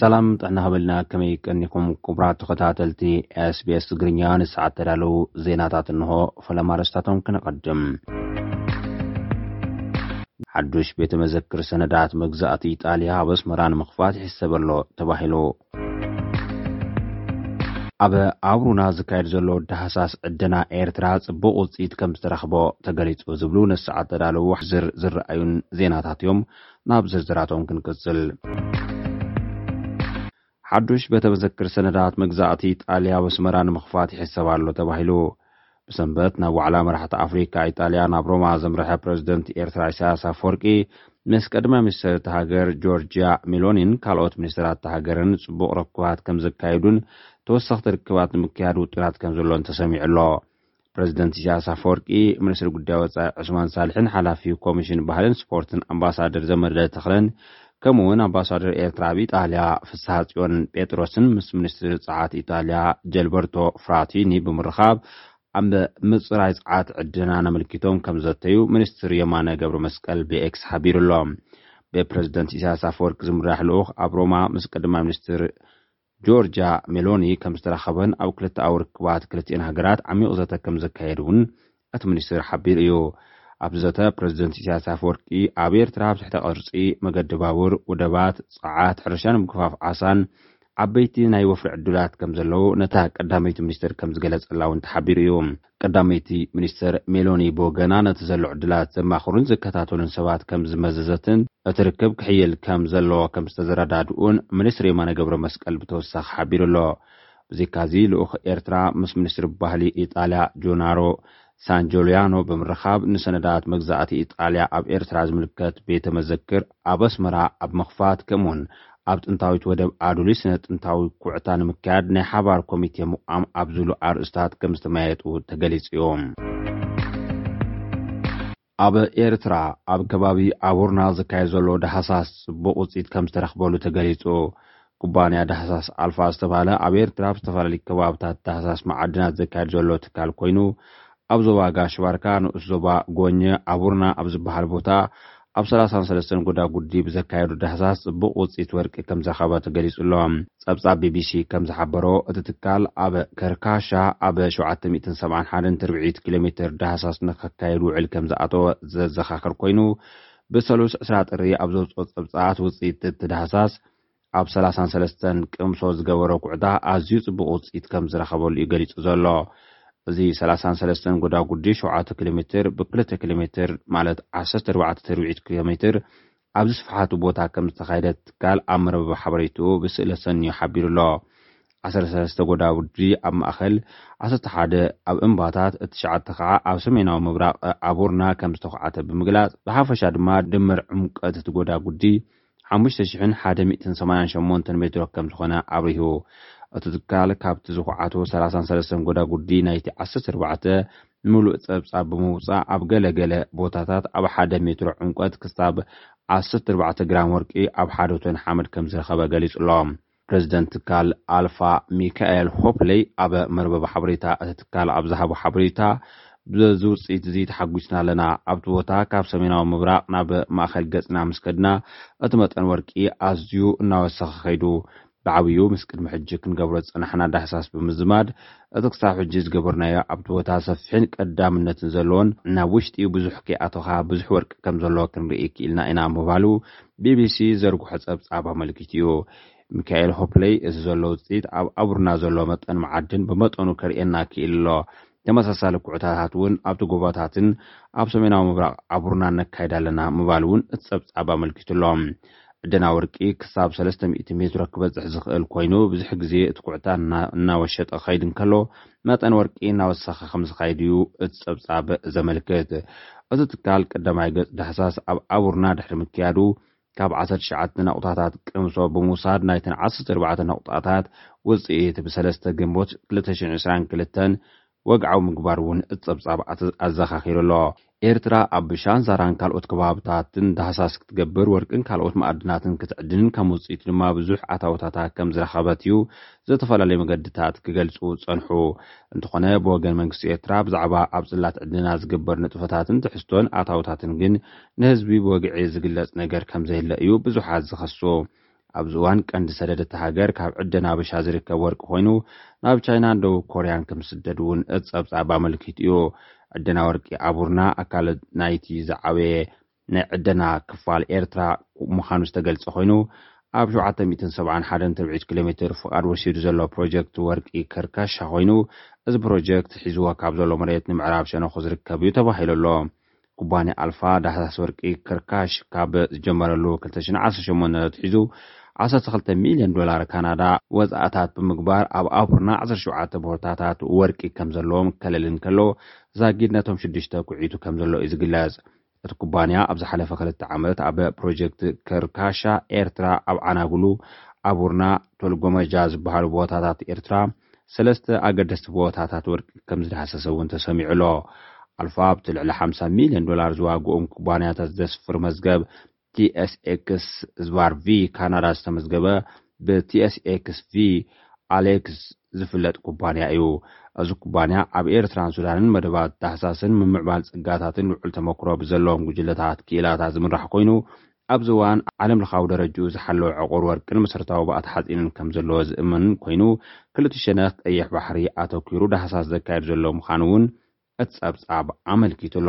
ሰላም ጥዕና ሃበልና ከመይ ቀኒኹም ክቡራት ተኸታተልቲ ስbስ ትግርኛ ንሰዓት ተዳለዉ ዜናታት እንሆ ፈለማ ረስታቶም ክነቐድም ሓዱሽ ቤተ መዘክር ሰነዳት መግዛእቲ ኢጣልያ ኣብ ኣስመራ ንምኽፋት ይሕሰበሎ ተባሂሉ ኣብ ኣብሩና ዝካየድ ዘሎ ዳህሳስ ዕደና ኤርትራ ጽቡቕ ውጽኢት ከም ዝተረኽቦ ተገሊጹ ዝብሉ ነሰዓት ተዳለዉ ዝር ዝረኣዩን ዜናታት እዮም። ናብ ዝርዝራቶም ክንቅጽል። ሓዱሽ ቤተ መዘክር ሰነዳት መግዛእቲ ኢጣልያ ኣብ ኣስመራ ንምኽፋት ይሕሰብ ኣሎ ተባሂሉ። ብሰንበት ናብ ዋዕላ መራሕቲ ኣፍሪካ ኢጣልያ ናብ ሮማ ዘምርሐ ፕረዚደንት ኤርትራ ኢሳያስ ኣፍወርቂ ምስ ቀዳማይ ሚኒስተር እታ ሃገር ጆርጅያ ሜሎኒን ካልኦት ሚኒስተራት እታ ሃገርን ጽቡቕ ርክባት ከም ዘካየዱን ተወሰኽቲ ርክባት ንምክያድ ውጥናት ከም ዘሎን ተሰሚዑ ኣሎ። ፕረዚደንት ኢሳያስ ኣፈወርቂ፣ ሚኒስትሪ ጉዳይ ወጻኢ ዑስማን ሳልሕን ሓላፊ ኮሚሽን ባህልን ስፖርትን ኣምባሳደር ዘመደ ተኽለን ከምኡ ውን ኣምባሳደር ኤርትራ ኣብ ኢጣልያ ፍስሃጽዮን ጴጥሮስን ምስ ሚኒስትሪ ጸዓት ኢጣልያ ጀልበርቶ ፍራቲኒ ብምርኻብ ኣብ ምጽራይ ጸዓት ዕድናን ኣመልኪቶም ከም ዘተዩ ሚኒስትር የማነ ገብረመስቀል ብኤክስ ሓቢሩ'ሎ። ብፕረዚደንት ኢሳያስ ኣፈወርቂ ዝምራሕ ልኡኽ ኣብ ሮማ ምስ ቀዳማይ ሚኒስትር ጆርጃ ሜሎኒ ከም ዝተራኸበን ኣብ ክልተኣዊ ርክባት ክልቲኤን ሃገራት ዓሚቕ ዘተ ከም ዘካየድ እውን እቲ ሚኒስትር ሓቢሩ እዩ። ኣብዚ ዘተ ፕረዚደንት ኢሳያስ ኣፈወርቂ ኣብ ኤርትራ ኣብ ትሕተ ቅርጺ፣ መገዲ ባቡር፣ ውደባት፣ ጸዓት፣ ሕርሻን ምግፋፍ ዓሳን ዓበይቲ ናይ ወፍሪ ዕድላት ከም ዘለዉ ነታ ቀዳመይቲ ሚኒስትር ከም ዝገለጸላ እውን ተሓቢሩ እዩ። ቀዳመይቲ ሚኒስተር ሜሎኒ ብወገና ነቲ ዘሎ ዕድላት ዘማኽሩን ዝከታተሉን ሰባት ከም ዝመዘዘትን እቲ ርክብ ክሕይል ከም ዘለዎ ከም ዝተዘረዳድኡን ሚኒስትሪ የማነ ገብረመስቀል ብተወሳኺ ሓቢሩ ኣሎ። ብዘይካዚ ልኡኽ ኤርትራ ምስ ሚኒስትሪ ባህሊ ኢጣልያ ጆናሮ ሳንጆልያኖ ብምርኻብ ንሰነዳት መግዛእቲ ኢጣልያ ኣብ ኤርትራ ዝምልከት ቤተ መዘክር ኣብ ኣስመራ ኣብ ምኽፋት ከምኡውን ኣብ ጥንታዊት ወደብ ኣዱሊስ ስነ ጥንታዊ ኩዕታ ንምክያድ ናይ ሓባር ኮሚቴ ምቛም ኣብ ዝብሉ ኣርእስታት ከም ዝተመያየጡ ተገሊጹ እዩ። ኣብ ኤርትራ ኣብ ከባቢ ኣቡርና ዝካየድ ዘሎ ዳህሳስ ጽቡቕ ውጽኢት ከም ዝተረኽበሉ ተገሊጹ። ኩባንያ ዳህሳስ ኣልፋ ዝተብሃለ ኣብ ኤርትራ ኣብ ዝተፈላለዩ ከባብታት ዳህሳስ መዓድናት ዘካይድ ዘሎ ትካል ኮይኑ፣ ኣብ ዞባ ጋሽ-ባርካ ንኡስ ዞባ ጎኘ ኣቡርና ኣብ ዝበሃል ቦታ ኣብ ሰላሳን ሰለስተን ጎዳጉዲ ብዘካየዶ ዳህሳስ ጽቡቕ ውጽኢት ወርቂ ከም ዝረኸበ ተገሊጹ ኣሎ። ጸብጻብ ቢቢሲ ከም ዝሓበሮ፣ እቲ ትካል ኣብ ከርካሻ ኣብ ሸውዓተ ሚእትን ሰብዓን ሓደን ትርብዒት ኪሎሜተር ዳህሳስ ንኸካይድ ውዕል ከም ዝኣተወ ዘዘኻኽር ኮይኑ፣ ብሰሉስ ዕስራ ጥሪ ኣብ ዘውጽኦ ጸብጻባት ውጽኢት እቲ ዳህሳስ፣ ኣብ ሰላሳን ሰለስተን ቅምሶ ዝገበሮ ኩዕታ ኣዝዩ ጽቡቕ ውጽኢት ከም ዝረኸበሉ እዩ ገሊጹ ዘሎ። እዚ ሰላሳን ሰለስተን ጎዳጉዲ ሸውዓተ ኪሎሜትር ብክልተ ኪሎሜትር ማለት ዓሰርተ ኣርባዕተ ትርብዒት ኪሎሜትር ኣብዚ ስፍሓቱ ቦታ ከም ዝተኻየደ እቲ ትካል ኣብ መርበብ ሓበሬትኡ ብስእሊ ኣሰንዩ ሓቢሩ ኣሎ። ዓሰርተ ሰለስተ ጎዳጉዲ ኣብ ማእከል፣ ዓሰርተ ሓደ ኣብ እምባታት፣ እቲ ትሽዓተ ከኣ ኣብ ሰሜናዊ ምብራቕ ኣቡርና ከም ዝተኹዓተ ብምግላጽ፣ ብሓፈሻ ድማ ድምር ዕምቈት እቲ ጎዳጉዲ ሓሙሽተ ሽሕን ሓደ ሚእትን ሰማንያን ሸሞንተን ሜትሮ ከም ዝኾነ ኣብሪሁ። እቲ ትካል ካብቲ ዝኹዓቱ ሰላሳን ሰለስተን ጎዳጉዲ ናይቲ ዓሰርተ ኣርባዕተ ምሉእ ጸብጻብ ብምውጻእ ኣብ ገለ ገለ ቦታታት ኣብ ሓደ ሜትሮ ዕምቆት ክሳብ ዓሰርተ ኣርባዕተ ግራም ወርቂ ኣብ ሓደ ቶን ሓመድ ከም ዝረኸበ ገሊጹ'ሎ። ፕረዚደንት ትካል ኣልፋ ሚካኤል ሆፕለይ ኣብ መርበብ ሓበሬታ እቲ ትካል ኣብ ዝሃቦ ሓበሬታ፣ በዚ ውጽኢት እዚ ተሓጒስና ኣለና። ኣብቲ ቦታ ካብ ሰሜናዊ ምብራቕ ናብ ማእከል ገጽና ምስ ከድና፣ እቲ መጠን ወርቂ ኣዝዩ እናወሰኸ ከይዱ። ብዓብዩ ምስ ቅድሚ ሕጂ ክንገብሮ ዝጸናሕና ዳህሳስ ብምዝማድ፣ እቲ ክሳብ ሕጂ ዝገበርናዮ ኣብቲ ቦታ ሰፊሕን ቀዳምነትን ዘለዎን ናብ ውሽጢ ብዙሕ ከይኣቶኻ ብዙሕ ወርቂ ከም ዘሎ ክንርኢ ክኢልና ኢና ምባሉ ቢቢሲ ዝዘርግሖ ጸብጻብ ኣመልኪቱ'ዩ። ሚካኤል ሆፕለይ፣ እዚ ዘሎ ውጽኢት ኣብ ኣቡርና ዘሎ መጠን መዓድን ብመጠኑ ከርእየና ክኢሉ'ሎ። ተመሳሳሊ ኩዕታታት'ውን ኣብቲ ጎቦታትን ኣብ ሰሜናዊ ምብራቕ ኣቡርናን ነካይድ ኣለና ምባሉ'ውን እቲ ጸብጻብ ኣመልኪቱ'ሎ። ዕደና ወርቂ ክሳብ ሰለስተ ሚእቲ ሜትሮ ክበጽሕ ዝኽእል ኰይኑ፣ ብዙሕ ግዜ እቲ ኩዕታታት እናወሸጠ ክኸይድ እንከሎ መጠን ወርቂ እናወሰኸ ከምዝኸይድ እዩ እቲ ፀብፃብ ዘመልክት። እቲ ትካል ቀዳማይ ገፅ ዳህሳስ ኣብ ኣቡርና ድሕሪ ምክያዱ ካብ ዓሰርተ ትሽዓተ ነቑጣታት ቅምሶ ብምውሳድ ናይተን ዓሰርተ ኣርባዕተ ነቑጣታት ውፅኢት ብ ሰለስተ ግንቦት ክልተ ሽሕን ዕስራን ክልተን ወግዓዊ ምግባሩ እውን እቲ ፀብፃብ ኣዘኻኺሩ ኣሎ። ኤርትራ ኣብ ብሻን ዛራን ካልኦት ከባብታትን ዳህሳስ ክትገብር፣ ወርቅን ካልኦት መኣድናትን ክትዕድንን ከም ውጽኢቱ ድማ ብዙሕ ኣታዊታታ ከም ዝረኸበት እዩ ዝተፈላለዩ መገድታት ክገልጹ ዝጸንሑ። እንተኾነ ብወገን መንግስቲ ኤርትራ ብዛዕባ ኣብ ጽላት ዕድና ዝግበር ንጥፈታትን ትሕዝቶን ኣታዊታትን ግን ንህዝቢ ብወግዒ ዝግለጽ ነገር ከም ዘየለ እዩ ብዙሓት ዝኸሱ። ኣብዚ እዋን ቀንዲ ሰደድ እታ ሃገር ካብ ዕደና ኣበሻ ዝርከብ ወርቂ ኮይኑ ናብ ቻይናን ደቡብ ኮርያን ከምዝስደድ እውን እቲ ጸብጻብ ኣመልኪቱ እዩ። ዕደና ወርቂ ኣቡርና ኣካል ናይቲ ዝዓበየ ናይ ዕደና ክፋል ኤርትራ ምዃኑ ዝተገልጸ ኮይኑ ኣብ ሸውዓተ ሚእትን ሰብዓን ሓደን ተብዒት ኪሎሜትር ፍቓድ ወሲዱ ዘሎ ፕሮጀክት ወርቂ ከርካሻ ኮይኑ እዚ ፕሮጀክት ሒዝዎ ካብ ዘሎ መሬት ንምዕራብ ሸነኹ ዝርከብ እዩ ተባሂሉ ኣሎ። ኩባንያ ኣልፋ ዳህሳስ ወርቂ ከርካሽ ካብ ዝጀመረሉ ክልተ ሽሕን ዓሰርተ ሸሞንተን ኣትሒዙ ዓሰርተ ክልተ ሚልዮን ዶላር ካናዳ ወፃእታት ብምግባር ኣብ ኣቡርና ዓሰርተ ሸውዓተ ቦታታት ወርቂ ከም ዘለዎም ከለሊ እንከሎ ዛጊድ ነቶም ሽዱሽተ ኩዒቱ ከም ዘሎ እዩ ዝግለፅ። እቲ ኩባንያ ኣብ ዝሓለፈ ክልተ ዓመት ኣብ ፕሮጀክት ከርካሻ ኤርትራ ኣብ ዓናጉሉ፣ ኣቡርና፣ ቶልጎመጃ ዝበሃሉ ቦታታት ኤርትራ ሰለስተ ኣገደስቲ ቦታታት ወርቂ ከም ዝዳህሰሰ እውን ተሰሚዑ'ሎ። ኣልፋብት ልዕሊ ሓምሳ ሚልዮን ዶላር ዝዋግኡም ኩባንያታት ዘስፍር መዝገብ ቲኤስኤክስ ዝባር ቪ ካናዳ ዝተመዝገበ ብቲኤስኤክስ ቪ ኣሌክስ ዝፍለጥ ኩባንያ እዩ። እዚ ኩባንያ ኣብ ኤርትራን ሱዳንን መደባት ዳህሳስን ምምዕባል ጸጋታትን ልዑል ተመክሮ ብዘለዎም ጉጅለታት ክኢላታት ዝምራሕ ኮይኑ ኣብዚ እዋን ዓለምለኻዊ ደረጅኡ ዝሓለወ ዕቑር ወርቅን መሰረታዊ ባእታ ሓፂንን ከምዘለዎ ዝእመን ኮይኑ ክልቱ ሸነኽ ቀይሕ ባሕሪ ኣተኲሩ ዳህሳስ ዘካይድ ዘሎ ምዃኑ እውን እቲ ፀብፃብ ኣመልኪቱ'ሎ።